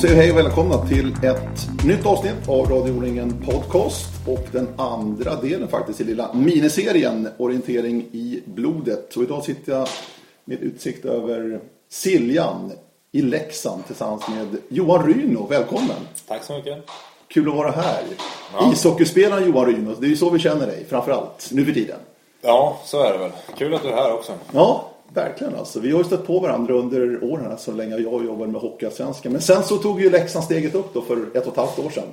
Säger hej och välkomna till ett nytt avsnitt av Radio O-ringen Podcast och den andra delen faktiskt i lilla miniserien Orientering i blodet. Så idag sitter jag med utsikt över Siljan i Leksand tillsammans med Johan Ryno. Välkommen! Tack så mycket! Kul att vara här. Ja. Ishockeyspelaren Johan Ryno, det är ju så vi känner dig framförallt nu för tiden. Ja, så är det väl. Kul att du är här också. Ja, verkligen alltså. Vi har ju stött på varandra under åren så länge jag jobbade med Hockeyallsvenskan. Men sen så tog ju Leksand steget upp då för ett och ett halvt år sedan.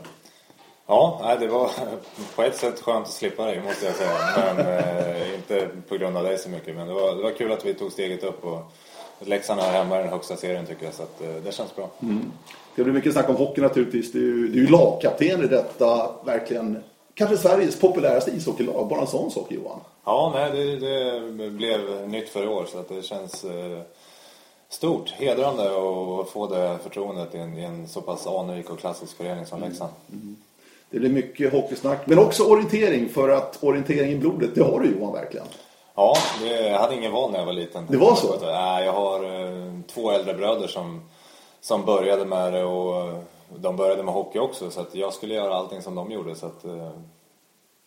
Ja, det var på ett sätt skönt att slippa dig måste jag säga. Men eh, inte på grund av dig så mycket. Men det var, det var kul att vi tog steget upp. Och Leksand är hemma i den högsta serien tycker jag. Så att, eh, det känns bra. Mm. Det blir mycket snack om hockey naturligtvis. Du, du är ju lagkapten i detta verkligen kanske Sveriges populäraste ishockeylag. Bara en sån sak Johan. Ja, nej, det, det blev nytt för i år så att det känns eh, stort, hedrande att få det förtroendet i en, i en så pass anrik och klassisk förening som mm. Leksand. Mm. Det blir mycket hockeysnack, men också orientering för att orientering i blodet, det har du Johan verkligen. Ja, det, jag hade ingen val när jag var liten. Det var så? Nej, jag har eh, två äldre bröder som, som började med det och de började med hockey också så att jag skulle göra allting som de gjorde så att eh,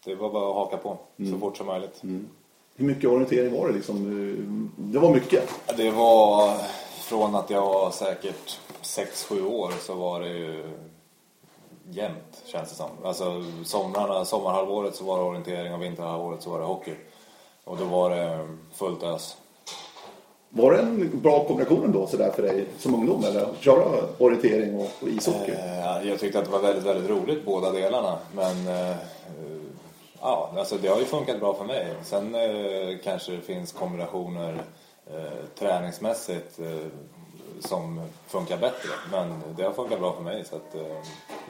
det var bara att haka på mm. så fort som möjligt. Mm. Hur mycket orientering var det liksom? Det var mycket? Det var från att jag var säkert 6-7 år så var det ju jämnt känns det som. Alltså somrarna, sommarhalvåret så var det orientering och vinterhalvåret så var det hockey. Och då var det fullt ös. Var det en bra kombination ändå sådär för dig som ungdom eller att köra orientering och, och ishockey? Eh, jag tyckte att det var väldigt, väldigt roligt båda delarna men eh, Ja, alltså det har ju funkat bra för mig. Sen eh, kanske det finns kombinationer träningsmässigt som funkar bättre. Men det har funkat bra för mig. Så att,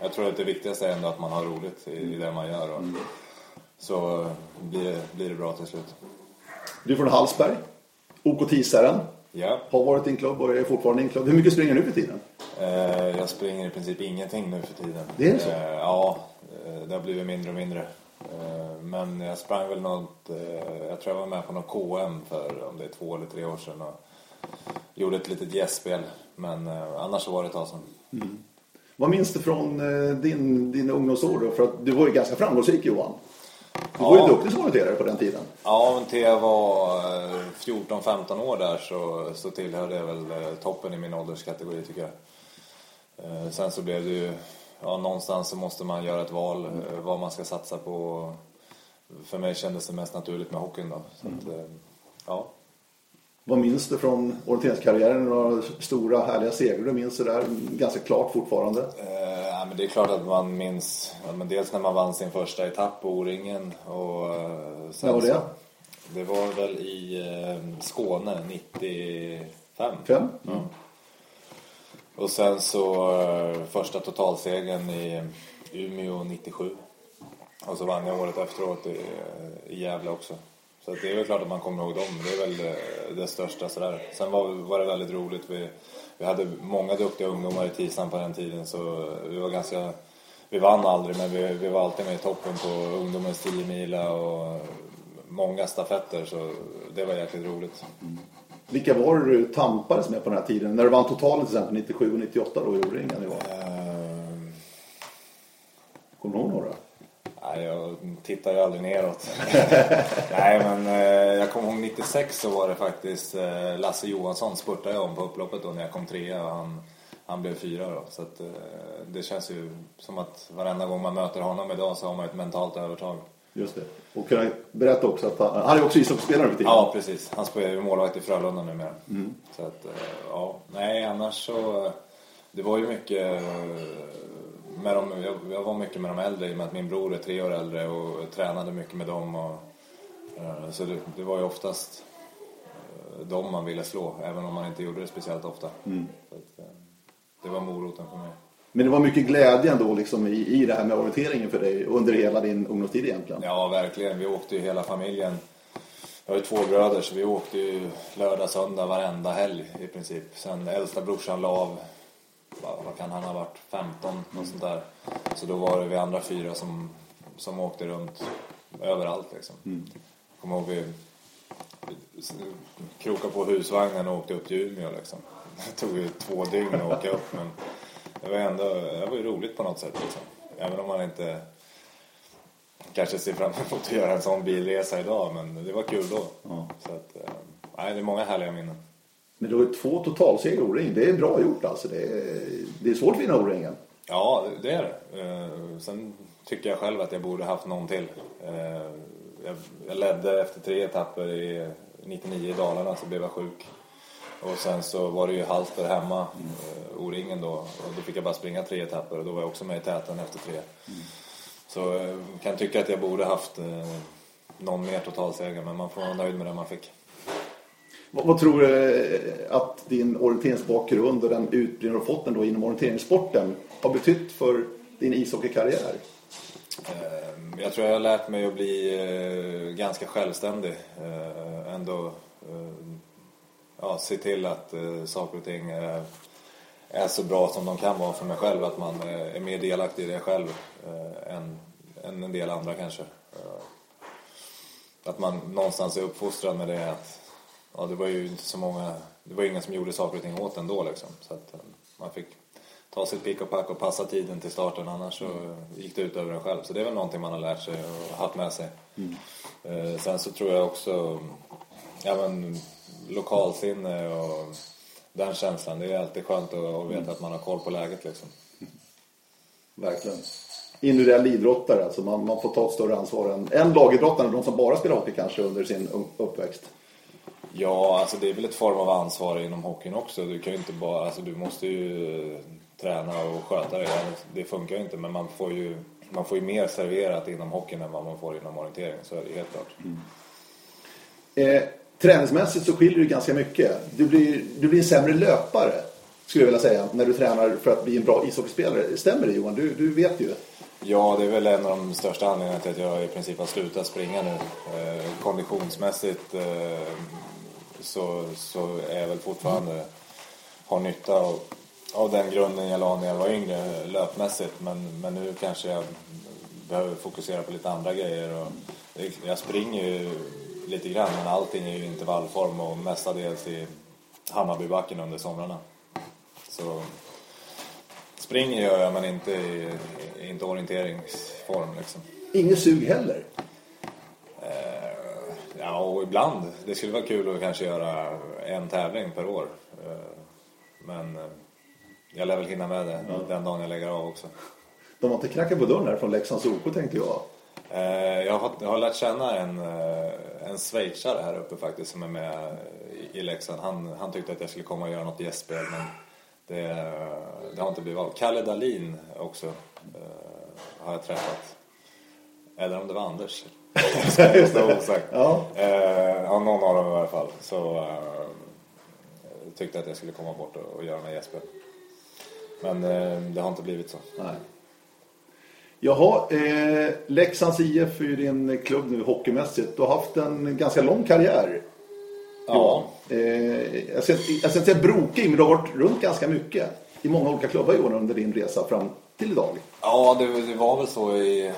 jag tror att det viktigaste är ändå att man har roligt i, i det man gör. Och, mm. Så blir det, blir det bra till slut. Du är från Hallsberg. OK Tisaren. Ja. Har varit din klubb och är fortfarande din klubb. Hur mycket springer du för tiden? Eh, jag springer i princip ingenting nu för tiden. Det är så? Eh, ja, det har blivit mindre och mindre. Eh, men jag sprang väl något, eh, jag tror jag var med på något KM för om det är två eller tre år sedan och gjorde ett litet gästspel. Men eh, annars så var det ett tag sedan. Mm. Vad minns du från din, din ungdomsår då? För att du var ju ganska framgångsrik Johan. Du var ju duktig som orienterare på den tiden. Ja, men till jag var 14-15 år där så, så tillhörde jag väl toppen i min ålderskategori tycker jag. Sen så blev det ju ja, någonstans så måste man göra ett val mm. vad man ska satsa på. För mig kändes det mest naturligt med hockeyn då. Så att, mm. ja. Vad minns du från orienteringskarriären? Några stora härliga segrar du minns det där ganska klart fortfarande? Eh, men det är klart att man minns ja, men dels när man vann sin första etapp på O-ringen och eh, sen var det? Så, det var väl i eh, Skåne 95. Fem? Mm. Och sen så uh, första totalsegern i Umeå 97. Och så vann jag året efteråt i, i Gävle också. Så det är väl klart att man kommer ihåg dem. Det är väl det, det största sådär. Sen var, var det väldigt roligt. Vi, vi hade många duktiga ungdomar i Tisan på den tiden så vi var ganska... Vi vann aldrig men vi, vi var alltid med i toppen på ungdomens 10 mila och många stafetter så det var jäkligt roligt. Mm. Vilka var det du tampades med på den här tiden? När du vann totalen till exempel 97 och 98 då i O-ringen? Uh... Kommer du ihåg några? Nej, jag tittar ju aldrig neråt. Nej, men eh, jag kommer ihåg 96 så var det faktiskt eh, Lasse Johansson spurtade jag om på upploppet då när jag kom trea och han, han blev fyra då. Så att, eh, det känns ju som att varenda gång man möter honom idag så har man ett mentalt övertag. Just det. Och kan jag berätta också att han, han är också ishockeyspelare för tiden. Ja, precis. Han spelar ju målvakt i Frölunda numera. Mm. Så att, eh, ja. Nej, annars så... Det var ju mycket... Med dem, jag, var mycket med de äldre i och med att min bror är tre år äldre och tränade mycket med dem. Och, eh, så det, det var ju oftast eh, dem man ville slå, även om man inte gjorde det speciellt ofta. Mm. Att, det var moroten för mig. Men det var mycket glädje ändå liksom i, i det här med orienteringen för dig under hela din ungdomstid egentligen. Ja, verkligen. Vi åkte ju hela familjen. Jag har ju två bröder så vi åkte ju lördag, söndag varenda helg i princip. Sen äldsta brorsan la av, vad kan han ha varit, 15 och sånt där. Så då var det vi andra fyra som, som åkte runt överallt liksom. Mm. Kommer ihåg vi krokade på husvagnen och åkte upp till Umeå liksom. Det tog ju två dygn att åka upp men det var ändå det var ju roligt på något sätt liksom. Även om man inte kanske ser fram emot att göra en sån bilresa idag men det var kul då. Ja. Så att, eh, nej, det är många härliga minnen. Men du har ju två totalsegrar i O-ring. Det är bra gjort alltså. Det är, det är svårt att vinna O-ringen. Ja, det är det. Eh, sen tycker jag själv att jag borde haft någon till. Eh, jag, jag ledde efter tre etapper i 99 i Dalarna så blev jag sjuk. Och sen så var det ju halter hemma, eh, O-ringen då. Och då fick jag bara springa tre etapper och då var jag också med i täten efter tre. Så jag kan tycka att jag borde haft eh, någon mer totalseger men man får vara nöjd med det man fick. Vad, vad tror du eh, att din orienteringsbakgrund och den utbildning du har fått ändå inom orienteringssporten har betytt för din ishockeykarriär? Ehm, jag tror jag har lärt mig att bli eh, ganska självständig. Eh, ändå ja, se till att saker och ting är så bra som de kan vara för mig själv. Att man är mer delaktig i det själv än, än en del andra kanske. Att man någonstans är uppfostrad med det att ja, det var ju inte så många, det var ingen som gjorde saker och ting åt ändå liksom. Så att eh, man fick ta sitt pick och pack och passa tiden till starten annars så gick det ut över en själv. Så det är väl någonting man har lärt sig och haft med sig. Eh, sen så tror jag också, ja men lokalsinne och den känslan. Det är alltid skönt att, att veta att man har koll på läget liksom. Verkligen. Individuell idrottare, alltså man, man får ta ett större ansvar än, än lagidrottare, de som bara spelar hockey kanske under sin uppväxt. Ja, alltså det är väl ett form av ansvar inom hockeyn också. Du kan ju inte bara, alltså du måste ju eh, träna och sköta det. Det funkar ju inte, men man får ju, man får ju mer serverat inom hockeyn än vad man får inom orientering. Så är det helt klart. Eh, träningsmässigt så skiljer det ganska mycket. Du blir, du blir en sämre löpare, skulle jag vilja säga, när du tränar för att bli en bra ishockeyspelare. Stämmer det Johan? Du, du vet ju. Ja, det är väl en av de största anledningarna till att jag i princip har slutat springa nu. Eh, konditionsmässigt eh, så, så är jag väl fortfarande har nytta av, av den grunden jag la när jag var yngre löpmässigt. Men, men nu kanske jag behöver fokusera på lite andra grejer. Och jag springer ju lite grann men allting är ju intervallform och mestadels i Hammarbybacken under somrarna. Så springer gör jag men inte i, inte orienteringsform liksom. Inget sug heller. Ja, och ibland. Det skulle vara kul att kanske göra en tävling per år. Eh, Men eh, jag lär väl hinna med det den dagen jag lägger av också. De har inte knackat på dörren här från Leksands OK tänkte jag. Eh, Jag har, jag har lärt känna en, en schweizare här uppe faktiskt som är med i- Leksand. Han, han tyckte att jag skulle komma och göra något gästspel men det, det har inte blivit av. Kalle Dahlin också har jag träffat. Eller om det var Anders. Just det osagt. Ja. Eh, ja, någon av dem i alla fall. Så eh, tyckte att jag skulle komma bort och, och göra några gästspel. Men eh, det har inte blivit så. Nej. Jaha, eh, Leksands IF är ju din klubb nu hockeymässigt. Du har haft en ganska lång karriär. Ja. Eh, jag ska, inte säga brokig, men du har varit runt ganska mycket. I många olika klubbar Johan under din resa fram till idag. Ja, det, det var väl så i,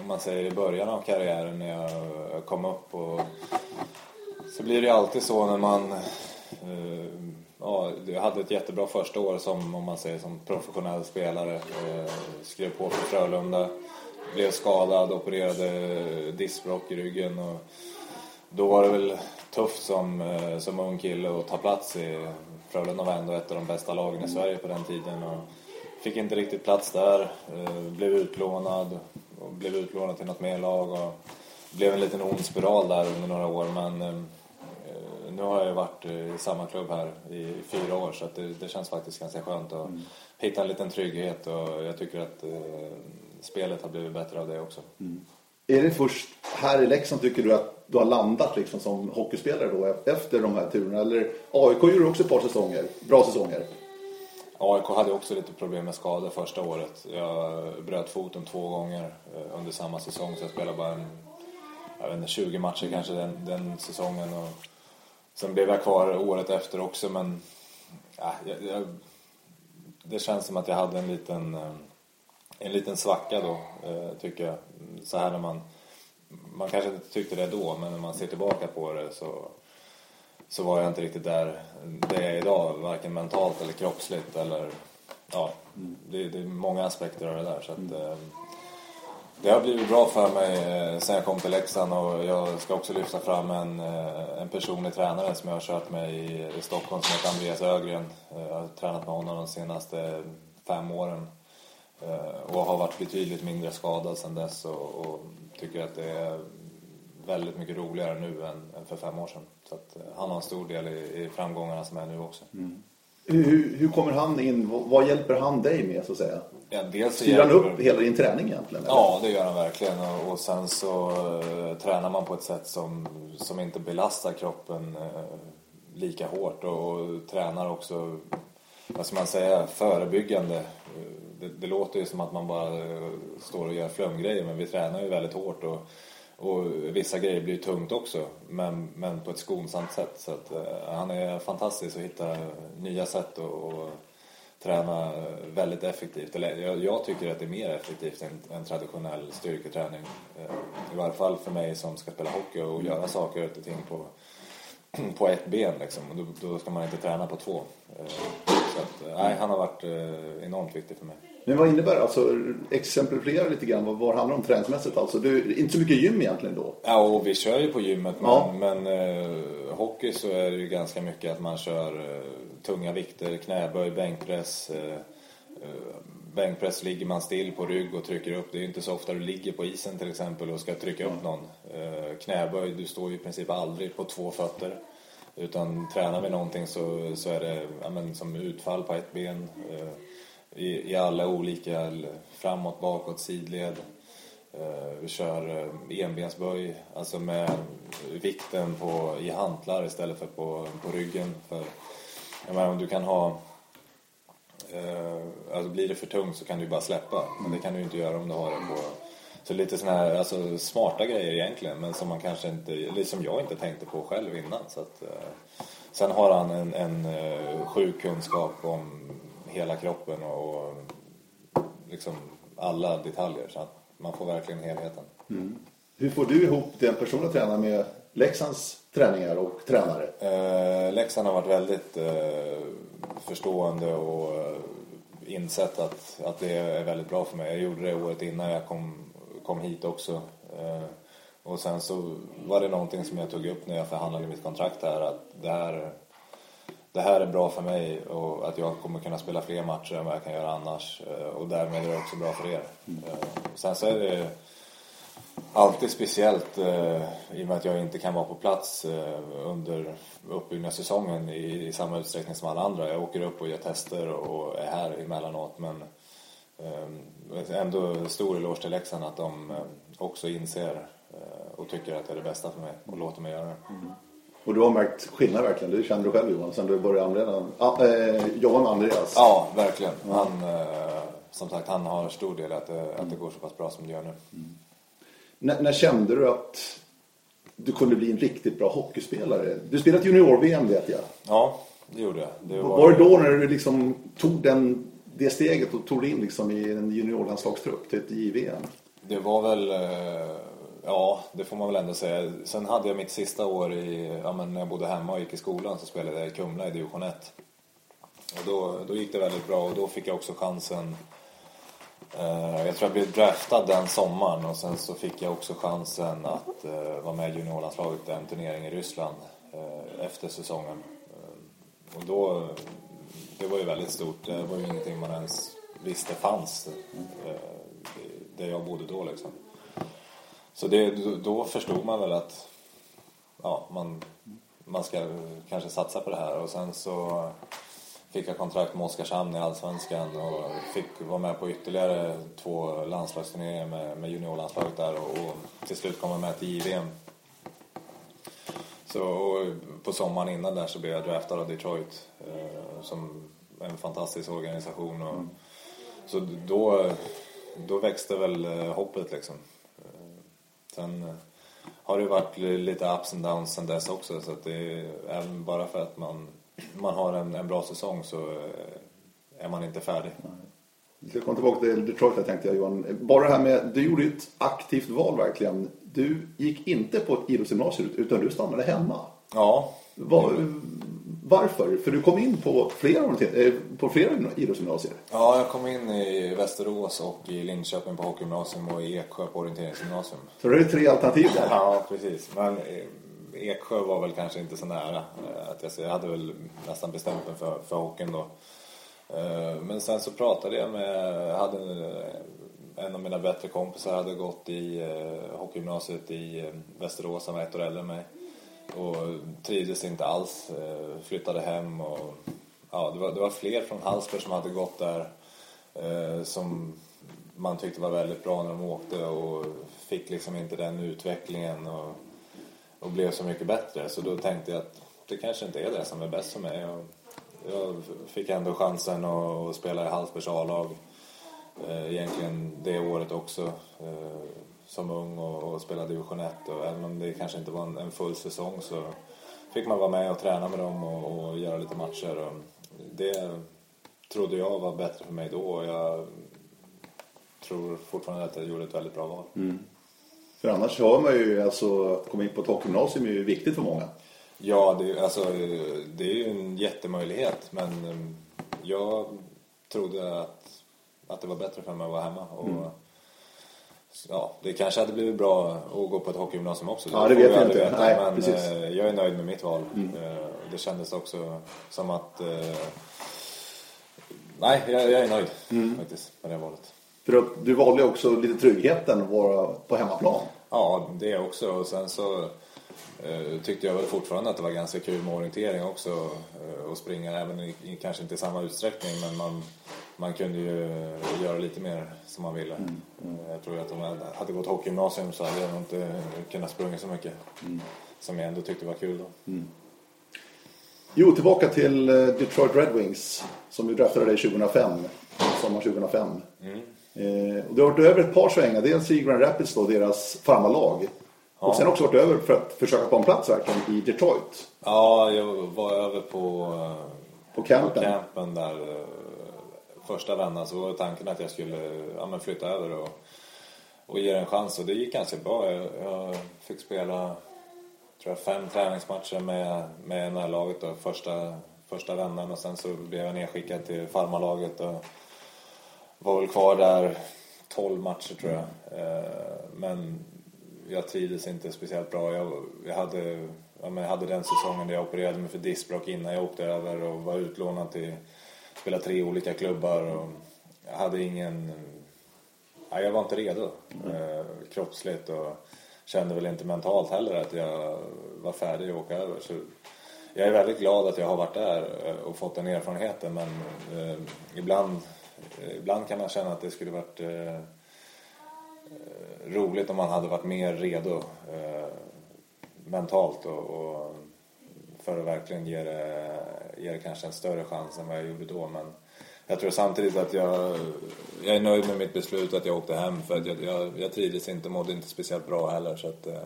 om man säger i början av karriären när jag kom upp och så blir det ju alltid så när man eh, ja, jag hade ett jättebra första år som, om man säger som professionell spelare. Eh, skrev på för Frölunda, blev skadad, opererade diskbråck i ryggen och då var det väl tufft som, eh, som ung kille att ta plats i Frölunda var ändå ett av de bästa lagen i Sverige på den tiden. Och fick inte riktigt plats där, eh, blev utlånad och blev utlånad till något mer lag och blev en liten ond spiral där under några år men eh, nu har jag ju varit i samma klubb här i fyra år så att det, det känns faktiskt ganska skönt att hitta en liten trygghet och jag tycker att eh, spelet har blivit bättre av det också. Är det först här i Leksand tycker du att du har landat liksom som hockeyspelare då efter de här turerna? Eller AIK gjorde också ett par säsonger, bra säsonger. AIK hade också lite problem med skador första året. Jag bröt foten två gånger eh, under samma säsong så jag spelade bara en, jag vet inte, 20 matcher kanske den, den säsongen. Och sen blev jag kvar året efter också men ja, jag, jag, det känns som att jag hade en liten, eh, en liten svacka då eh, tycker jag. Så här när man, man kanske inte tyckte det då men när man ser tillbaka på det så så var jag inte riktigt där det jag är idag, varken mentalt eller kroppsligt eller ja, det, det är många aspekter av det där. Så att, eh, det har blivit bra för mig eh, sen jag kom till Leksand och jag ska också lyfta fram en, eh, en personlig tränare som jag har kört med i, i Stockholm som heter Andreas Ögren. Eh, Jag har tränat med honom de senaste fem åren och har varit betydligt mindre skadad sedan dess och, och tycker att det är väldigt mycket roligare nu än, än för fem år sedan. Så att, eh, han har en stor del i, i framgångarna som är nu också. Hur, hur kommer han in? Vad, hjälper han dig med så att säga? Ja, dels Styr han hjälper- upp hela din träning egentligen? eller? Ja, det gör han verkligen. Och, och sen så eh, tränar man på ett sätt som, som inte belastar kroppen eh, lika hårt och, och tränar också, vad ska man säga, förebyggande. Eh, Det, det låter ju som att man bara står och gör flumgrejer men vi tränar ju väldigt hårt och, och vissa grejer blir tungt också men, men på ett skonsamt sätt. Så att, eh, han är fantastisk att hitta nya sätt och, och träna väldigt effektivt. Eller jag, jag tycker att det är mer effektivt än, än traditionell styrketräning. Eh, I varje fall för mig som ska spela hockey och göra saker och ting på, på ett ben liksom. Och då, då ska man inte träna på två. Eh, så att, eh, nej, han har varit eh, enormt viktig för mig. Men vad innebär det? Alltså, exemplifiera lite grann vad, vad det handlar om träningsmässigt. Alltså, du, inte så mycket gym egentligen då? Ja, och vi kör ju på gymmet men, Ja. men eh, hockey så är det ju ganska mycket att man kör eh, tunga vikter, knäböj, bänkpress. Eh, eh, bänkpress ligger man still på rygg och trycker upp. Det är ju inte så ofta du ligger på isen till exempel och ska trycka upp någon. Eh, knäböj, du står ju i princip aldrig på två fötter. Utan tränar vi någonting så, så är det ja, men, som utfall på ett ben. Eh, i, I alla olika, framåt, bakåt, sidled. Eh, vi kör eh, enbensböj, alltså med vikten på, i hantlar istället för på, på ryggen. För, jag menar, om du kan ha... Eh, alltså blir det för tungt så kan du ju bara släppa. Men det kan du ju inte göra om du har det på... Så lite såna här alltså, smarta grejer egentligen, men som man kanske inte... Eller som jag inte tänkte på själv innan. Så att, eh, sen har han en, en eh, sjuk kunskap om hela kroppen och, och liksom alla detaljer. Så att man får verkligen helheten. Hur får du ihop den personliga tränaren med Leksands träningar och tränare? Eh, Leksand har varit väldigt eh, förstående och eh, insett att, att det är väldigt bra för mig. Jag gjorde det året innan jag kom, kom hit också. Eh, och sen så var det någonting som jag tog upp när jag förhandlade mitt kontrakt här att det här, det här är bra för mig och att jag kommer kunna spela fler matcher än vad jag kan göra annars. Eh, och därmed är det också bra för er. Eh, sen så är det alltid speciellt eh, i och med att jag inte kan vara på plats eh, under uppbyggnadssäsongen i, i samma utsträckning som alla andra. Jag åker upp och gör tester och, är här emellanåt men ändå stor eloge till Leksand att de eh, också inser eh, och tycker att det är det bästa för mig och låter mig göra det. Och du har märkt skillnad verkligen. Du känner du själv Johan, sen du började anleda, ah, eh, jobba med Andreas. Ja, verkligen. Han, eh, som sagt, han har stor del i att det, att det går så pass bra som det gör nu. När, när kände du att du kunde bli en riktigt bra hockeyspelare? Du spelade junior-VM vet jag. Ja, det gjorde jag. Det Var det då när du liksom tog den, det steget och tog dig in liksom i en juniorlandslagstrupp till ett JVM? Det var väl, eh, ja det får man väl ändå säga. Sen hade jag mitt sista år i, ja men när jag bodde hemma och gick i skolan så spelade jag i Kumla i division 1. Och då, då gick det väldigt bra och då fick jag också chansen. Eh, jag tror jag blev draftad den sommaren och sen så fick jag också chansen att eh, vara med i juniorlandslaget i en turnering i Ryssland eh, efter säsongen. Eh, och då, det var ju väldigt stort. Det var ju ingenting man ens visste fanns eh, där jag bodde då liksom. Så det, då- då förstod man väl att ja, man, man ska kanske satsa på det här och sen så fick jag kontrakt med Oskarshamn i Allsvenskan och fick vara med på ytterligare två landslagsturneringar med, med juniorlandslaget där och, och till slut kom jag med till JVM. Så på sommaren innan där så blev jag draftad av Detroit eh, som en fantastisk organisation. Och, Så då, då växte väl eh, hoppet liksom. Eh, Sen eh, har det varit li- lite ups and downs sen dess också så att det är, även bara för att man, man har en, en bra säsong så är man inte färdig. Vi ska komma tillbaka till Detroit här tänkte jag Johan. Bara det här med, du gjorde ett aktivt val verkligen. Du gick inte på ett idrottsgymnasium utan du stannade hemma. Ja, Vad, Varför? För du kom in på flera, eh, på flera idrottsgymnasier. Ja, jag kom in i Västerås och i Linköping på hockeygymnasium och i Eksjö på orienteringsgymnasium. Så det är tre alternativ där. Ja, precis. Men eh, Eksjö var väl kanske inte så nära. eh, Att jag, hade väl nästan bestämt mig för, för hockeyn då. Men sen så pratade jag med, jag hade en- en av mina bättre kompisar hade gått i eh, hockeygymnasiet i eh, Västerås, han var ett år äldre än mig. Och trivdes inte alls, eh, flyttade hem och ja, det var, det var fler från Hallsberg som hade gått där eh, som man tyckte var väldigt bra när de åkte och fick liksom inte den utvecklingen och, och blev så mycket bättre. Så då tänkte jag att det kanske inte är det som är bäst för mig. Och jag fick ändå chansen att att spela i Hallsbergs A-lag. Eh, Egentligen det året också eh, som ung och, och spela division 1. Och även om det kanske inte var en, en full säsong så fick man vara med och träna med dem och, och göra lite matcher. Och det trodde jag var bättre för mig då och jag tror fortfarande att jag gjorde ett väldigt bra val. För annars hör man ju, alltså, att komma in på ett hockeygymnasium är ju viktigt för många. Ja, det, alltså, det är ju en jättemöjlighet men eh, jag trodde att, att det var bättre för mig att vara hemma. Och, ja, det kanske hade blivit bra att gå på ett hockeygymnasium också. Ja, det vet aldrig inte. veta, Nej, men precis. eh, jag är nöjd med mitt val. Eh, Det kändes också som att... eh, Nej, jag, jag är nöjd faktiskt med det valet. För du valde ju också lite tryggheten att vara på hemmaplan. Ja, det också. Och sen så eh, tyckte jag väl fortfarande att det var ganska kul med orientering också. Eh, och springa, även i, kanske inte i samma utsträckning. Men man, man kunde ju göra lite mer som man ville. Eh, jag tror att om jag hade gått hockeygymnasium så hade jag inte kunnat springa så mycket. Som jag ändå tyckte var kul då. Jo, tillbaka till eh, Detroit Red Wings som ju draftade dig 2005. Sommar 2005. Eh, och du har varit över ett par svängar. Dels i Grand Rapids då, deras farmarlag. Och sen också varit över för att försöka få en plats verkligen i Detroit. Ja, jag var över på, eh, På campen. på campen där första vändan så var tanken att jag skulle ja, men flytta över och, och ge det en chans och det gick ganska bra. Jag, jag fick spela tror jag, fem träningsmatcher med, med närlaget då, första, första vändan och sen så blev jag nedskickad till farmarlaget och var väl kvar där 12 matcher tror jag. Eh, men jag trivdes inte speciellt bra. Jag, jag, hade, jag hade den säsongen där jag opererade mig för diskbråck innan jag åkte över och var utlånad till spela tre olika klubbar. Och jag hade ingen... Ja, jag var inte redo eh, kroppsligt och kände väl inte mentalt heller att jag var färdig att åka över. Så jag är väldigt glad att jag har varit där eh, och fått den erfarenheten men eh, ibland, eh, ibland kan man känna att det skulle varit eh, roligt om man hade varit mer redo eh, mentalt och, och för att verkligen ge det, ge det kanske en större chans än vad jag gjorde då. Men jag tror samtidigt att jag, jag är nöjd med mitt beslut att jag åkte hem för att jag, jag, jag trivdes inte, mådde inte speciellt bra heller så att eh,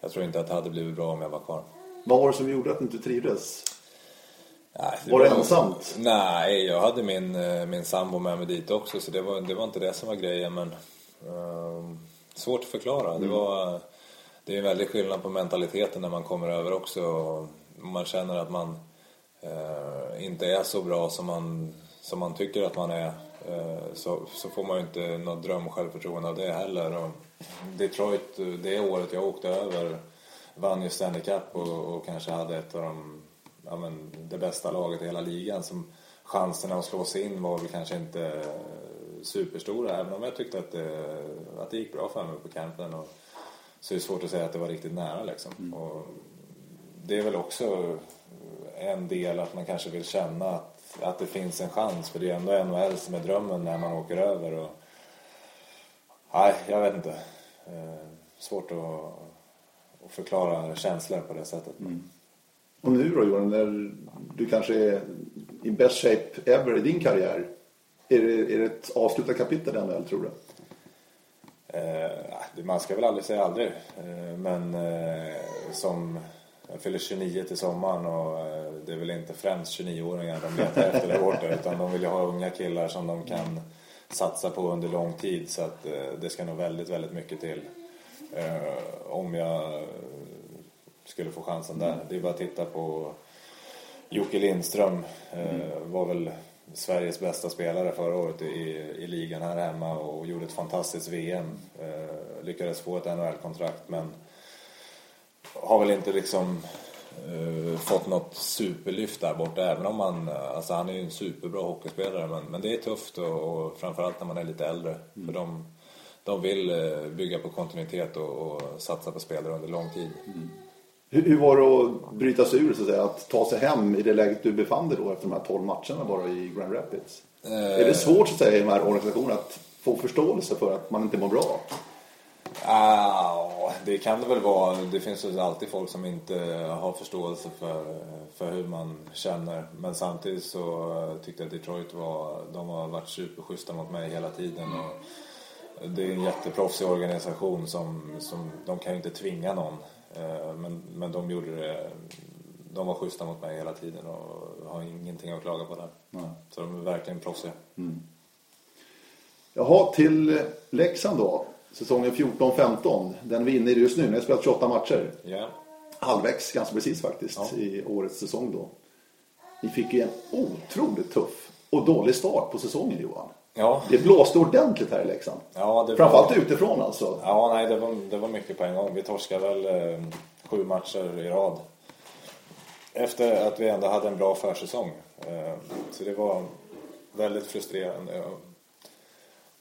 jag tror inte att det hade blivit bra om jag var kvar. Vad var det som gjorde att du inte trivdes? Nej, Var det ensamt? Nej, jag hade min, eh, min sambo med mig dit också så det var, det var inte det som var grejen men ehm, svårt att förklara. Det, var, det är en väldig skillnad på mentaliteten när man kommer över också och man känner att man eh, inte är så bra som man, som man tycker att man är eh, så, så får man ju inte något dröm och självförtroende av det heller. Och Detroit, det året jag åkte över vann ju Stanley Cup och, och kanske hade ett av de ja, men, det bästa laget i hela ligan. Som chanserna att slå sig in var väl kanske inte superstora även om jag tyckte att det, att det gick bra för mig på campen. Och, så är det svårt att säga att det var riktigt nära liksom. Och det är väl också en del att man kanske vill känna att, att det finns en chans för det är ändå NHL som är drömmen när man åker över. Och, nej, jag vet inte. Eh, svårt att, att förklara känslor på det sättet. Och nu då Johan, när du kanske är i best shape ever i din karriär. Är det, är det ett avslutat kapitel i NHL tror du? Eh, man ska väl aldrig säga aldrig. Eh, men eh, som jag fyller 29 till sommaren och eh, det är väl inte främst 29-åringar de letar efter där borta utan de vill ju ha unga killar som de kan satsa på under lång tid så att eh, det ska nog väldigt, väldigt mycket till eh, om jag skulle få chansen där. Det är bara att titta på Jocke Lindström var väl Sveriges bästa spelare förra året i, i ligan här hemma och gjorde ett fantastiskt VM. Lyckades få ett NHL-kontrakt men har väl inte liksom eh, fått något superlyft där borta även om man, alltså han är ju en superbra hockeyspelare men, men det är tufft och, och framförallt när man är lite äldre. För de, de vill eh, bygga på kontinuitet och, och satsa på spelare under lång tid. Hur, hur var det att bryta sig ur, så att säga, att ta sig hem i det läget du befann dig då efter de här 12 matcherna bara i Grand Rapids? Är det svårt så att säga i de här organisationerna att få förståelse för att man inte mår bra? Ah, det kan det väl vara. Det finns ju alltid folk som inte har förståelse för, för hur man känner. Men samtidigt så tyckte jag att Detroit var, de har varit superschyssta mot mig hela tiden. Och det är en jätteproffsig organisation som, som de kan ju inte tvinga någon. Eh, Men, men de gjorde det, de var schyssta mot mig hela tiden och har ingenting att klaga på där. Nej. Så de är verkligen proffsiga. Jaha, till Leksand då. Säsongen 14-15. Den vi är inne i just nu. Ni har spelat 28 matcher. Ja. Halvvägs ganska precis faktiskt Ja. i årets säsong då. Ni fick ju en otroligt tuff och dålig start på säsongen Johan. Ja, Det blåste ordentligt här i Leksand. ja det var... Framförallt utifrån alltså. Ja, nej, det var, det var mycket på en gång. Vi torskade väl eh, sju matcher i rad. Efter att vi ändå hade en bra försäsong. Eh, så det var väldigt frustrerande.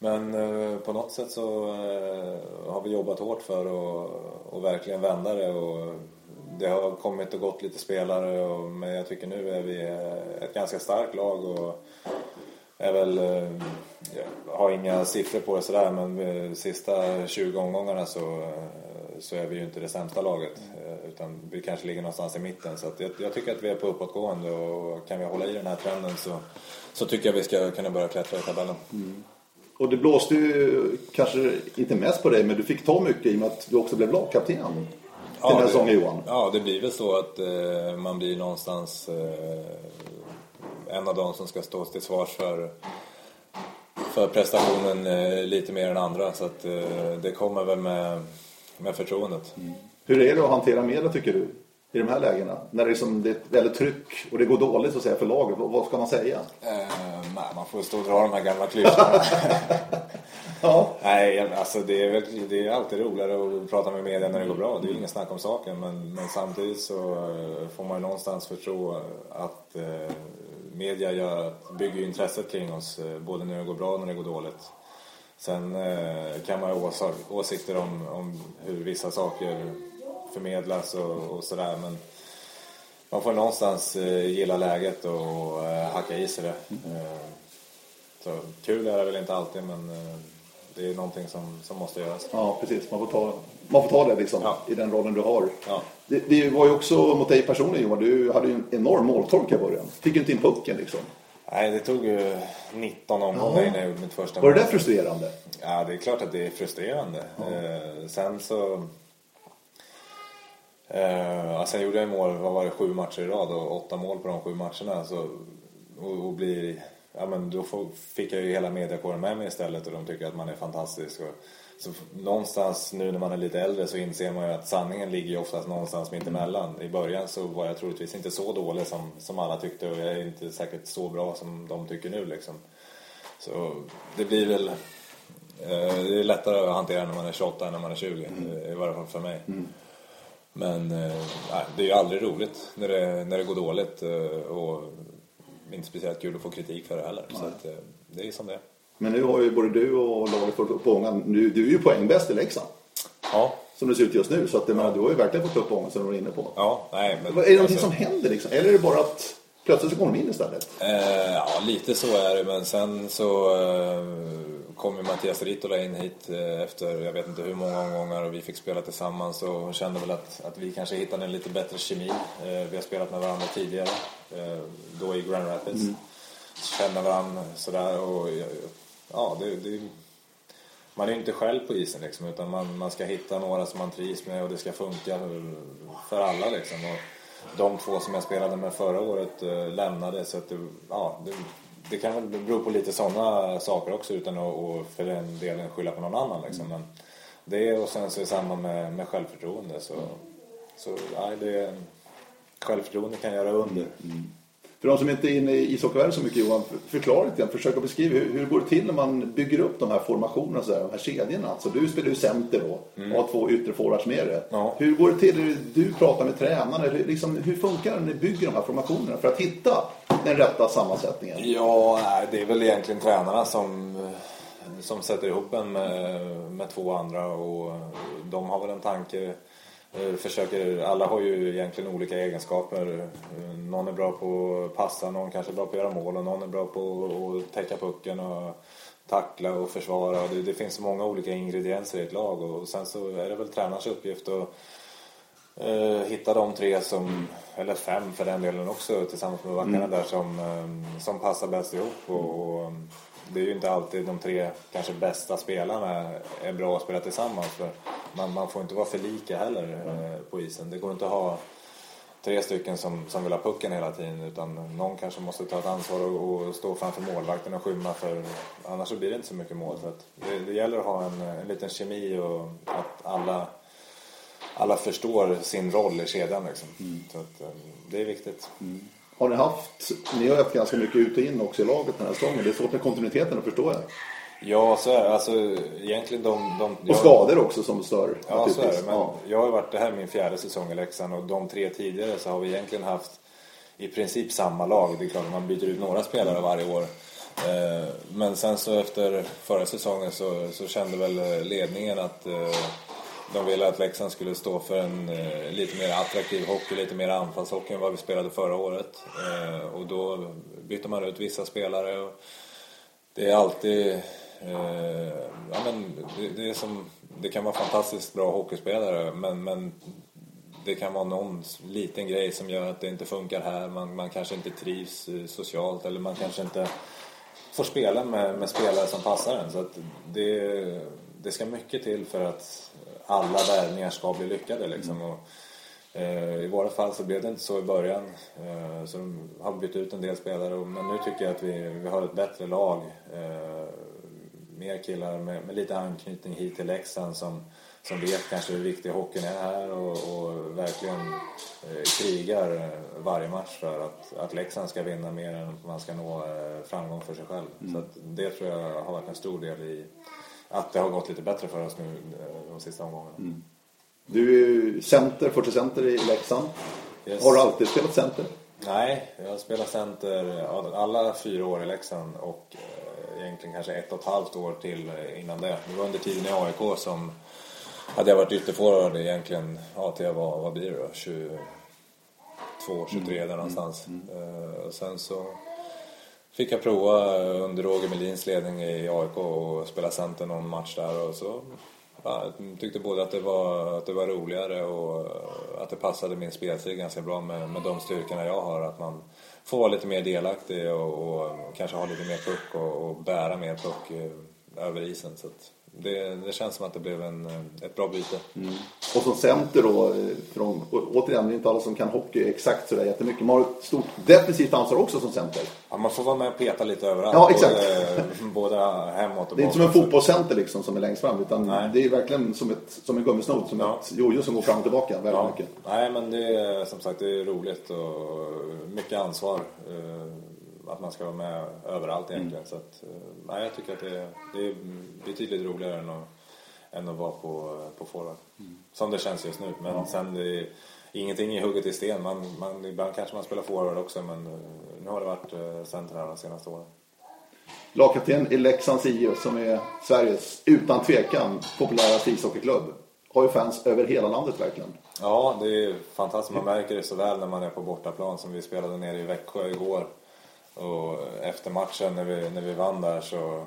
Men eh, på något sätt så eh, har vi jobbat hårt för att och verkligen vända det. Och det har kommit och gått lite spelare. Och, men jag tycker nu är vi eh, ett ganska starkt lag. Och, är väl, eh, jag har inga siffror på det sådär men de sista 20 omgångarna så, eh, så är vi ju inte det sämsta laget. Utan vi kanske ligger någonstans i mitten. Så att jag, jag tycker att vi är på uppåtgående och kan vi hålla i den här trenden så, så tycker jag vi ska kunna börja klättra i tabellen. Mm. Och det blåste ju kanske inte mest på dig men du fick ta mycket i och med att du också blev lagkapten till den här säsongen Johan. Ja, det blir väl så att eh, man blir någonstans eh, en av de som ska stå till svars för, för prestationen eh, lite mer än andra. Så att eh, det kommer väl med, med förtroendet. Hur är det att hantera media tycker du? I de här lägena? När det, är som, det är ett väldigt tryck och det går dåligt så att säga för laget. Vad, ska man säga? Eh, nej, man får stå och dra de här gamla klyschorna. Ja. nej, alltså det är, väl, det är alltid roligare att prata med media när det går bra. Det är ju ingen snack om saken. Men, men samtidigt så eh, får man ju någonstans förstå att eh, media gör, bygger ju intresset kring oss. eh, Både när det går bra och när det går dåligt. Sen eh, kan man ha ås- åsikter om, om hur vissa saker förmedlas och, och sådär. Men man får någonstans eh, gilla läget och eh, hacka i sig det. Eh, så kul är det väl inte alltid men det är någonting som, som måste göras. ja, precis. Man får ta, man får ta det liksom Ja. i den rollen du har. Ja. Det, det var ju också mot dig personligen Johan. Du hade ju en enorm måltork i början. Fick ju inte in pucken liksom. Nej, det tog ju 19 omgångar innan jag gjorde mitt första Var det mål. där frustrerande? Ja, det är klart att det är frustrerande. Eh, sen så... Eh, sen gjorde jag mål, vad var det, sju matcher i rad och åtta mål på de sju matcherna. Så, och, och blir, ja, men då får, fick jag ju hela mediakåren med mig istället och de tycker att man är fantastisk. Och, så någonstans nu när man är lite äldre så inser man ju att sanningen ligger ju oftast någonstans mitt emellan. I början så var jag troligtvis inte så dålig som, som alla tyckte och jag är inte säkert så bra som de tycker nu liksom. Så det blir väl Eh, Det är lättare att hantera när man är 28 än när man är 20. eh, I varje fall för mig. Men eh, nej, det är ju aldrig roligt när det, när det går dåligt. eh, Och inte speciellt kul att få kritik för det heller. Så att, eh, det är som det är. Men nu har ju både du och laget fått upp ångan. Nu, du är ju poängbäst i Leksand. Ja, Som det ser ut just nu. Så att, menar, du har ju verkligen fått upp ångan som du var inne på. ja nej men... Är det någonting alltså- som händer liksom? Eller är det bara att plötsligt så kommer de in istället? Eh, ja, lite så är det. Men sen så eh, kom ju Mattias Ritola in hit eh, efter jag vet inte hur många omgångar och vi fick spela tillsammans och kände väl att, att vi kanske hittade en lite bättre kemi. Eh, vi har spelat med varandra tidigare, eh, då i Grand Rapids. Kände varandra sådär och ja, det, det, man är ju inte själv på isen liksom utan man, man ska hitta några som man trivs med och det ska funka för alla liksom. Och de två som jag spelade med förra året lämnade så att det, ja, det, det kan väl bero på lite sådana saker också utan att och för den delen skylla på någon annan liksom. Men det och sen så i samband med, med självförtroende så, så ja, det, självförtroende kan göra under. För de som inte är inne i ishockeyvärlden så mycket Johan, förklara lite grann, försök att beskriva hur, hur det går till när man bygger upp de här formationerna, så där, de här kedjorna. Alltså, du spelar ju center då och har två yttre forwards med dig. Ja. Hur går det till? Du pratar med tränarna, hur, liksom, hur funkar det när ni bygger de här formationerna för att hitta den rätta sammansättningen? Ja, nej, det är väl egentligen tränarna som, som sätter ihop en med, med två andra och de har väl en tanke. Eh, Försöker, alla har ju egentligen olika egenskaper. Eh, Någon är bra på att passa, någon kanske är bra på att göra mål och någon är bra på att täcka pucken och tackla och försvara. Det, det finns många olika ingredienser i ett lag och sen så är det väl tränarens uppgift att Eh, hitta de tre som, eller fem för den delen också tillsammans med backarna där som, som passar bäst ihop. Och, och det är ju inte alltid de tre kanske bästa spelarna är bra att spela tillsammans. För man, man får inte vara för lika heller eh, på isen. Det går inte att ha tre stycken som, som vill ha pucken hela tiden utan någon kanske måste ta ett ansvar och, och stå framför målvakten och skymma för annars så blir det inte så mycket mål. Så det, det gäller att ha en, en liten kemi och att alla alla förstår sin roll i kedjan liksom. Så att, eh, det är viktigt. Har ni haft, ni har haft ganska mycket ut och in också i laget den här säsongen. Det är svårt med kontinuiteten att förstå jag. Ja, så är det. Alltså egentligen de... de Och jag- skador också som stör. Ja, så är det. Men Ja. jag har varit, det här är min fjärde säsong i Leksand och de tre tidigare så har vi egentligen haft i princip samma lag. Det är klart att man byter ut några spelare varje år. Eh, Men sen så efter förra säsongen så, så kände väl ledningen att eh, de ville att Leksand skulle stå för en eh, lite mer attraktiv hockey, lite mer anfallshockey än vad vi spelade förra året. Eh, Och då bytte man ut vissa spelare. Och det är alltid... Eh, ja, men det, det, är som, det kan vara fantastiskt bra hockeyspelare men, men det kan vara någon liten grej som gör att det inte funkar här. Man, man kanske inte trivs eh, socialt eller man kanske inte får spela med, med spelare som passar en. Så att det, det ska mycket till för att alla värvningar ska bli lyckade. Liksom. Och, eh, I våra fall så blev det inte så i början. Eh, så de har bytt ut en del spelare. Men nu tycker jag att vi, vi har ett bättre lag. Eh, mer killar med, med lite anknytning hit till Leksand som, som vet kanske hur viktig hockeyn är här och, och verkligen krigar varje match för att, att Leksand ska vinna mer än att man ska nå framgång för sig själv. Så att det tror jag har varit en stor del i att det har gått lite bättre för oss nu eh, de sista omgångarna. Du är ju center, 40 center i Leksand. Yes. Har du alltid spelat center? Nej, jag har spelat center alla fyra år i Leksand och eh, egentligen kanske ett och ett halvt år till eh, innan det. Det var under tiden i AIK som hade jag varit ytterforward egentligen, ja till jag var, vad blir det då, 22, 23 där någonstans. Och sen så fick jag prova eh, under Roger Melins ledning i AIK och spela center någon match där och så ja, tyckte både att det, var, att det var roligare och eh, att det passade min spelstil ganska bra med, med de styrkorna jag har. Att man får vara lite mer delaktig och, och kanske ha lite mer puck och, och bära mer puck eh, över isen. Så att det, det känns som att det blev en, eh, ett bra byte. Och som center då, eh, från, återigen, det är inte alla som kan hockey exakt sådär jättemycket. Man har ett stort defensivt ansvar också som center. Ja, man får vara med och peta lite överallt. Ja, exakt. Både, både hemåt och Det är inte som en bakåt. fotbollscenter liksom som är längst fram utan Nej. det är verkligen som, ett, som en gummisnodd, som Ja. ett jojo som går fram och tillbaka väldigt Ja, mycket. nej men det är som sagt det är roligt och mycket ansvar. Att man ska vara med överallt egentligen. Så att, eh, nej, jag tycker att det, det är betydligt roligare än att, än att vara på, på forward. Som det känns just nu. Men sen det är ingenting är hugget i sten. Man, man, ibland kanske man spelar forward också men eh, nu har det varit eh, center här de senaste åren. Lagkapten i Leksands IF som är Sveriges, utan tvekan, populäraste ishockeyklubb. Har ju fans över hela landet verkligen. Ja, det är fantastiskt. Man märker det så väl när man är på bortaplan som vi spelade nere i Växjö igår. Och efter matchen när vi, när vi vann där så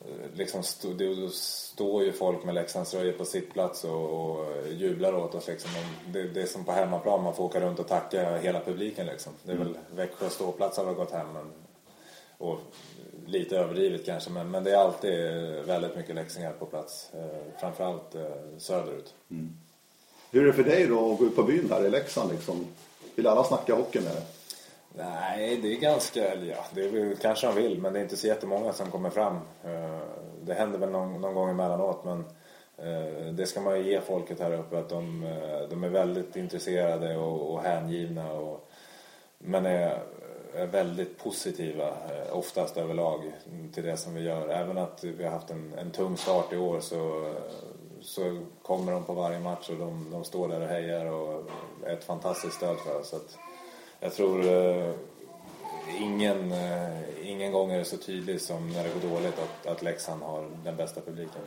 eh, liksom stod, det, står ju folk med Leksandströjor på sittplats och, och jublar åt oss. Liksom. Det, det är som på hemmaplan, man får åka runt och tacka hela publiken. Liksom. Det är väl Växjö ståplats har väl gått hem. Men, och lite överdrivet kanske, men, men det är alltid väldigt mycket leksingar på plats. Eh, framförallt eh, söderut. Hur är det för dig då att gå ut på byn här i Leksand liksom? Vill alla snacka hockey med dig? Nej, det är ganska, ja, det är kanske de vill, men det är inte så jättemånga som kommer fram. Eh, det händer väl någon, någon gång emellanåt, men eh, det ska man ju ge folket här uppe, att de, eh, de är väldigt intresserade och, och hängivna. Och, men är är väldigt positiva oftast överlag till det som vi gör. Även att vi har haft en, en tung start i år så, så kommer de på varje match och de, de står där och hejar och är ett fantastiskt stöd för oss. Så att jag tror eh, ingen, eh, ingen gång är det så tydligt som när det går dåligt att, att Leksand har den bästa publiken.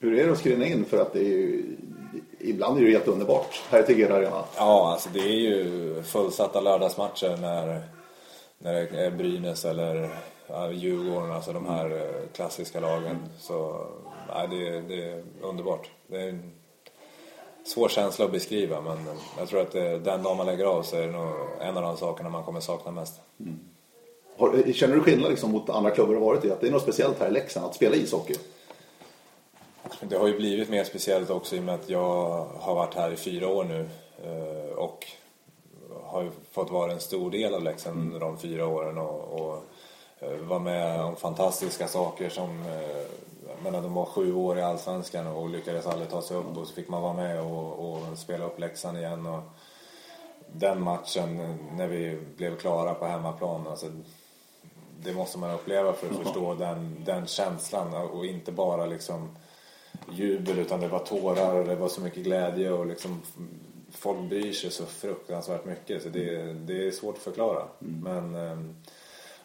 Hur är det att skriva in? För att det är ju, ibland är det helt underbart här i Tegera Arena. Ja, alltså det är ju fullsatta lördagsmatcher när, när det är Brynäs eller ja, Djurgården, alltså de här eh, klassiska lagen. Så ja, det, det är underbart. Det är en svår känsla att beskriva men jag tror att det, den dag man lägger av så är det nog en av de sakerna man kommer sakna mest. Mm. Har, känner du skillnad liksom mot andra klubbar du varit i? Att det är något speciellt här i Leksand att spela ishockey? Det har ju blivit mer speciellt också i och med att jag har varit här i fyra år nu eh, och har fått vara en stor del av Leksand mm. under de fyra åren och, och eh, var med om fantastiska saker som eh, menar, de var sju år i Allsvenskan och lyckades aldrig ta sig upp och så fick man vara med och, och spela upp Leksand igen. Och den matchen när vi blev klara på hemmaplan, alltså, det måste man uppleva för att förstå den, den känslan och inte bara liksom jubel utan det var tårar och det var så mycket glädje och liksom folk bryr sig så fruktansvärt mycket så det, det är svårt att förklara. Mm. Men, ehm,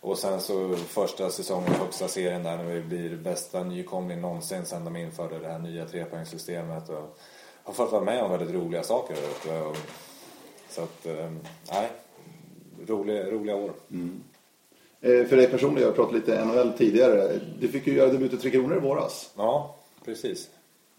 och sen så första säsongen högsta serien där när vi blir bästa nykomling någonsin sen de införde det här nya trepoängssystemet och har fått vara med om väldigt roliga saker Så att, ehm, nej, roliga, roliga år. Mm. Eh, för dig personligen, jag har pratat lite NHL tidigare. Du fick ju göra debut i Tre Kronor i våras. Ja, precis.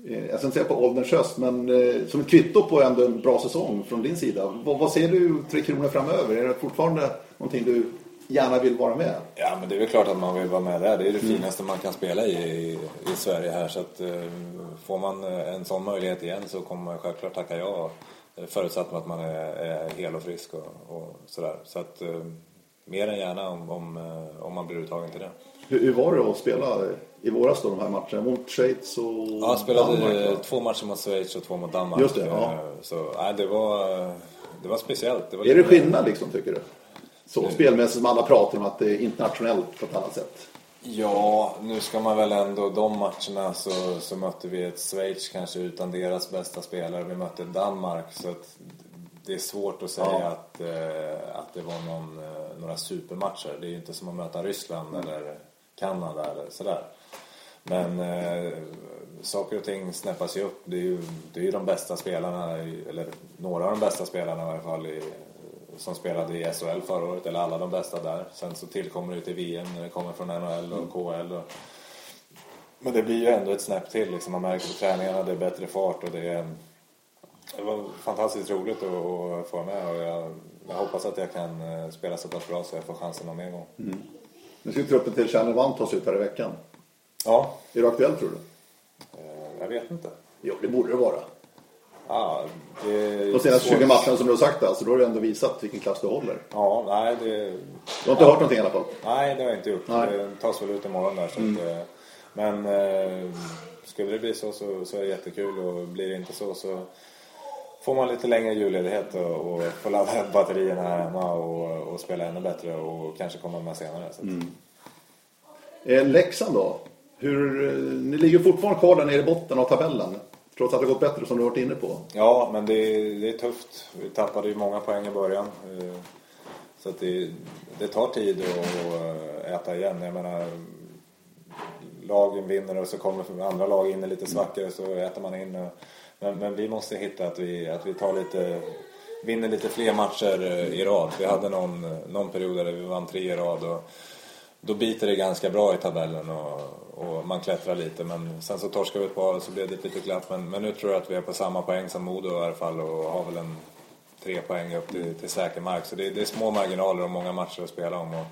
Eh, jag ska inte säga på ålderns höst, men eh, som ett kvitto på ändå en bra säsong från din sida. Vad, vad ser du Tre Kronor framöver? Är det fortfarande någonting du gärna vill vara med? Ja, men det är väl klart att man vill vara med där. Det är det mm. finaste man kan spela i, i, i Sverige här. Så att, eh, får man en sån möjlighet igen så kommer man självklart tacka ja. Förutsatt att man är, är hel och frisk och, och sådär. Så att, mer än gärna om, om, om man blir uttagen till det. Hur, hur var det att spela i våras då, de här matcherna mot Schweiz och Ja, jag spelade Danmark, två matcher mot Schweiz och två mot Danmark. Just det, ja. Så nej, det, var, det var speciellt. Det var är det skillnad liksom, tycker du? Så spelmässigt som alla pratar om att det är internationellt på ett annat sätt. Ja, nu ska man väl ändå, de matcherna så, så mötte vi ett Schweiz kanske utan deras bästa spelare. Vi mötte Danmark så att det är svårt att säga ja. att, eh, att det var någon, eh, några supermatcher. Det är ju inte som att möta Ryssland mm. eller Kanada eller sådär. Men eh, saker och ting snäppas ju upp. Det är ju, det är ju de bästa spelarna, eller några av de bästa spelarna i varje fall, i, som spelade i SHL förra året, eller alla de bästa där. Sen så tillkommer det till VM när det kommer från NHL och KL. Och, men det blir ju ändå ett snäpp till. Liksom. Man märker på träningarna det är bättre fart och det är... Det var fantastiskt roligt att, få vara med och jag, jag, hoppas att jag kan eh, spela så pass bra så jag får chansen någon mer gång. Mm. Nu ska truppen till Channel One tas ut här i veckan. Ja. Är du aktuell tror du? Eh, jag vet inte. Jo, det borde det vara. Ja, det De senaste 20 matcherna som du har sagt alltså, då har du ändå visat vilken klass du håller. Ja, nej det... Du har inte ja. hört någonting i alla fall? Nej, det har jag inte gjort. Nej. Det tas väl ut imorgon där. Så mm. att, eh, men eh, skulle det bli så, så, så är det jättekul och blir det inte så så får man lite längre julledighet och, och får ladda batterierna här hemma och, och spela ännu bättre och kanske komma med senare. Så. Mm. Eh, Leksand då? Hur, eh, ni ligger fortfarande kvar där nere i botten av tabellen. Trots att det gått bättre som du varit inne på. Ja, men det, det är tufft. Vi tappade ju många poäng i början. Eh, så att det, det tar tid att äta igen. Jag menar, lagen vinner och så kommer andra lag in i lite svackare så äter man in. Men, men, vi måste hitta att vi, att vi tar lite, vinner lite fler matcher eh, i rad. Vi hade någon, någon period där vi vann tre i rad. Och, då biter det ganska bra i tabellen och, och man klättrar lite. Men sen så torskar vi ett par och så blev det ett litet glapp. Men, men nu tror jag att vi är på samma poäng som Modo i alla fall och har väl en tre poäng upp till, till säker mark. Så det, det, är små marginaler och många matcher att spela om. Och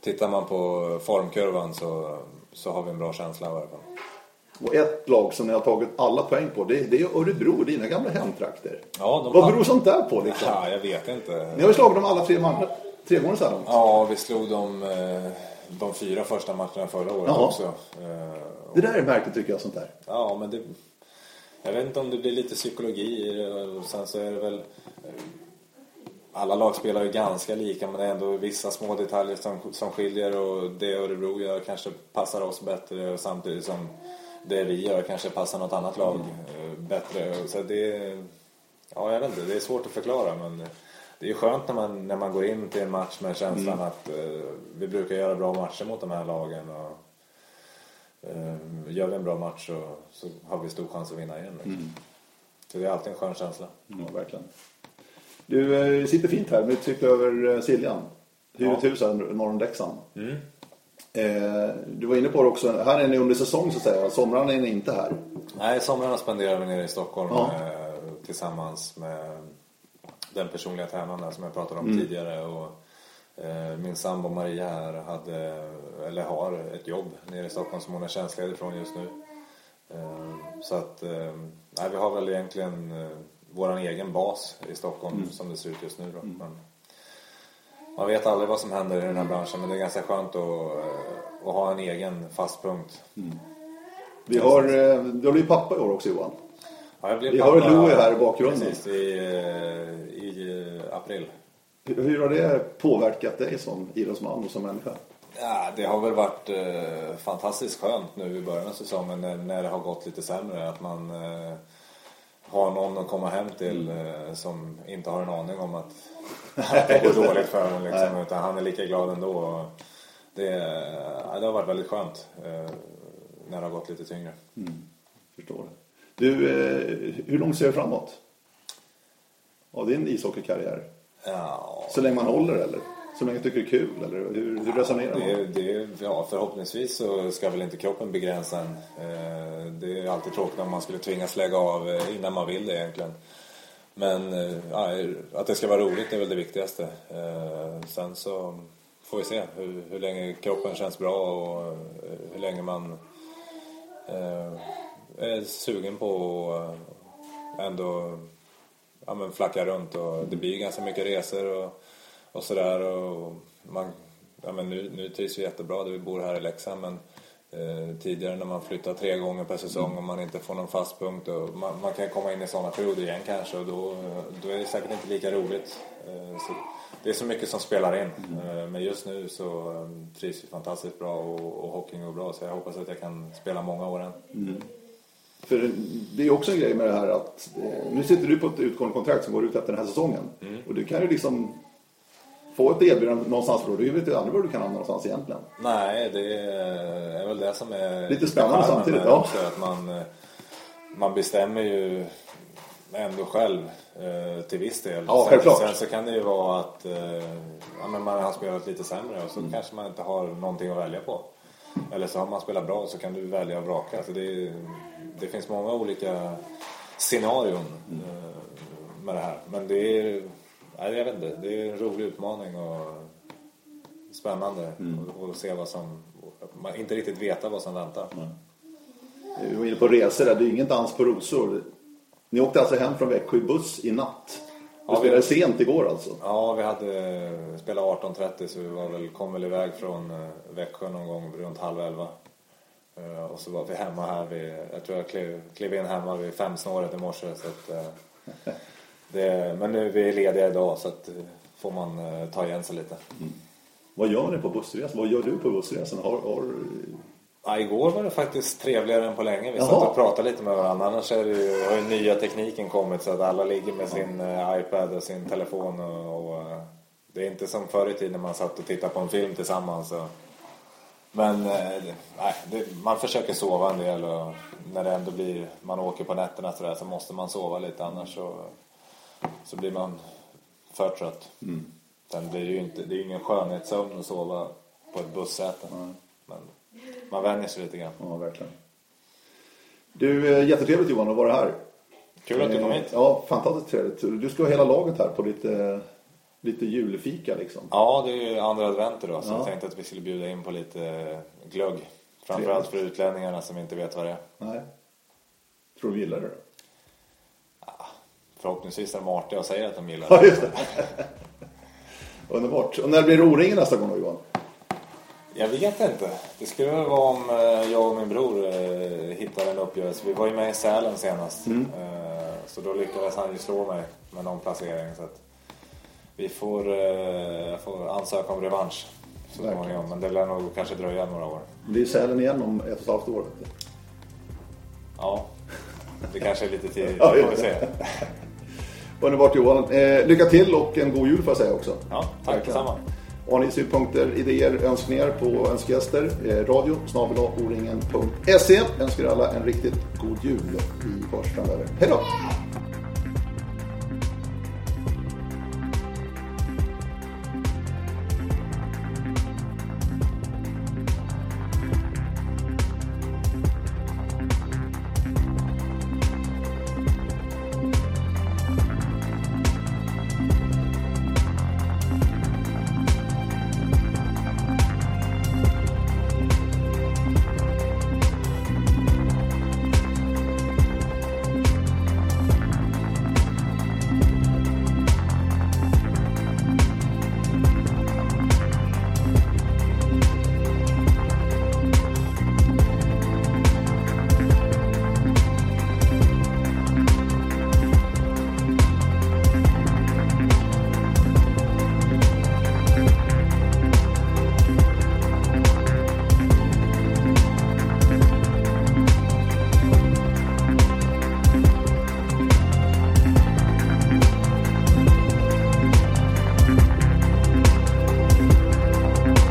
tittar man på formkurvan så, så har vi en bra känsla i alla fall. Och ett lag som ni har tagit alla poäng på, det, det är Örebro, dina gamla hemtrakter. Ja, Vad beror sånt där på liksom? Ja, jag vet inte. Ni har ju slagit dem alla tre, tre gånger långt. Ja, vi slog dem eh, de fyra första matcherna förra året Jaha. också. Eh, det där är märkligt tycker jag, sånt där. Ja, men det... Jag vet inte om det blir lite psykologi i det. Sen så är det väl... alla lag spelar ju ganska lika men det är ändå vissa små detaljer som, som skiljer och det Örebro gör kanske passar oss bättre samtidigt som det vi gör kanske passar något annat lag mm. bättre. Så det, ja jag vet inte, det är svårt att förklara men det är skönt när man, när man går in till en match med känslan mm. att uh, vi brukar göra bra matcher mot de här lagen. Och, uh, gör vi en bra match så, så har vi stor chans att vinna igen. Liksom. Mm. Så det är alltid en skön känsla. Ja, verkligen. Du eh, sitter fint här med utsikt över eh, Siljan. Hyrhusen ja. norr om Leksand. Mm. Eh, du var inne på det också, här är ni under säsong så att säga. Somrarna är ni inte här. Nej, somrarna spenderar vi nere i Stockholm ja. eh, tillsammans med den personliga tränaren som jag pratade om mm. tidigare. Och, eh, min sambo Maria här hade, eller har ett jobb nere i Stockholm som hon är tjänstledig ifrån just nu. Eh, så att, nej, vi har väl egentligen vår egen bas i Stockholm mm. som det ser ut just nu. Då. Mm. Men man vet aldrig vad som händer i den här branschen men det är ganska skönt att, eh, att ha en egen fast punkt. Mm. Vi har, eh, du har blivit pappa i år också Johan. Ja, Vi har Louie här i bakgrunden. Precis, i, eh, i april. Hur har det påverkat dig som idrottsman och som människa? Ja, det har väl varit eh, fantastiskt skönt nu i början av säsongen när, när det har gått lite sämre. Att man eh, ha någon att komma hem till eh, som inte har en aning om att, att det går dåligt för honom. Liksom, utan han är lika glad ändå. Det, det har varit väldigt skönt eh, när det har gått lite tyngre. Mm, förstår det. Du, eh, hur långt ser du framåt? Av din ishockeykarriär? Ja. Så länge man håller eller? Så länge tycker det är kul? Eller hur, hur resonerar man? Det, det, ja, förhoppningsvis så ska väl inte kroppen begränsa en. Eh, det är alltid tråkigt om man skulle tvingas lägga av eh, innan man vill det egentligen. Men ja, att det ska vara roligt är väl det viktigaste. Sen så får vi se hur, hur länge kroppen känns bra och hur länge man är sugen på att eh, ändå ja, men flacka runt. Och det blir ganska mycket resor. Och, och sådär. ja, nu, nu trivs vi jättebra där vi bor här i Leksand men eh, tidigare när man flyttar tre gånger per säsong och man inte får någon fast punkt och man, man kan komma in i sådana perioder igen kanske och då, då är det säkert inte lika roligt. Eh, så det är så mycket som spelar in mm. eh, men just nu så eh, trivs vi fantastiskt bra och, och hockeyn går bra så jag hoppas att jag kan spela många år än. Mm. För det är också en grej med det här att eh, nu sitter du på ett utgående kontrakt som går ut efter den här säsongen mm. och du kan ju liksom få ett erbjudande någonstans för du vet ju aldrig var du kan hamna någonstans egentligen. Nej, det är väl det som är lite spännande samtidigt. Ja. Också, att man, eh, man bestämmer ju ändå själv eh, till viss del. Ja, sen, sen så kan det ju vara att ja, men man har spelat lite sämre och så mm. kanske man inte har någonting att välja på. Eller så har man spelat bra så kan du välja och vraka. Så det, det finns många olika scenarion mm. med det här. Men det är Nej, jag vet inte. Det är en rolig utmaning och spännande mm. se vad som... Man inte riktigt veta vad som väntar. Mm. Du var inne på resor där. Det är ingen dans på rosor. Ni åkte alltså hem från Växjö i buss i natt. Du ja, spelade vi... sent igår alltså? Ja, vi hade spelat 18.30 så vi var väl, kom väl iväg från eh, Växjö någon gång runt halv elva. Eh, och så var vi hemma här vid, jag tror jag klev, klev in hemma vid femsnåret i morse. Så att, eh, Det, men nu är vi lediga idag så att eh, får man ta igen sig lite. Mm. Vad gör ni på bussresan? Vad gör du på bussresan? Har, har... Ja, igår var det faktiskt trevligare än på länge. Vi satt och pratade lite med varandra. Annars är det ju, har ju nya tekniken kommit så att alla ligger med sin iPad och sin telefon. Och, och det är inte som förr i tiden när man satt och tittade på en film tillsammans. Och, men nej, det, man försöker sova en del och när det ändå blir, man åker på nätterna så, där, så måste man sova lite annars så så blir man för trött. Mm. Sen blir det ju inte, det är ingen skönhetssömn att sova på ett bussäte. Mm. Men man vänjer sig lite grann. Ja, verkligen. Du, eh, jättetrevligt Johan att vara här. Kul att du kom hit. Ja, fantastiskt trevligt. Du ska ha hela laget här på lite, lite julfika liksom. Ja, det är ju andra advent då. Så ja. jag tänkte att vi skulle bjuda in på lite glögg. Framförallt för utlänningarna som inte vet vad det är. Nej. Tror du gillar det då? Förhoppningsvis är de artiga och säger att de gillar det. Ja, det. Underbart. Och när blir det O-ringen nästa gång Johan? Jag vet inte. Det skulle väl vara om eh, jag och min bror eh, hittar en uppgörelse. Vi var ju med i Sälen senast. Mm. Eh, så då lyckades han ju slå mig med någon placering. Så att vi får, eh, får ansöka om revansch så småningom. Men det lär nog kanske dröja några år. Det är Sälen igen om ett och ett halvt år. Vet du. Ja, det kanske är lite tidigt. Ja, Det får vi se. Underbart Johan. Eh, lycka till och en god jul får jag säga också. Ja, tack Verkligen. detsamma. Har ni synpunkter, idéer, önskningar på önskegäster? Eh, radio snabel oringen.se. Önskar alla en riktigt god jul i framöver. Hej då!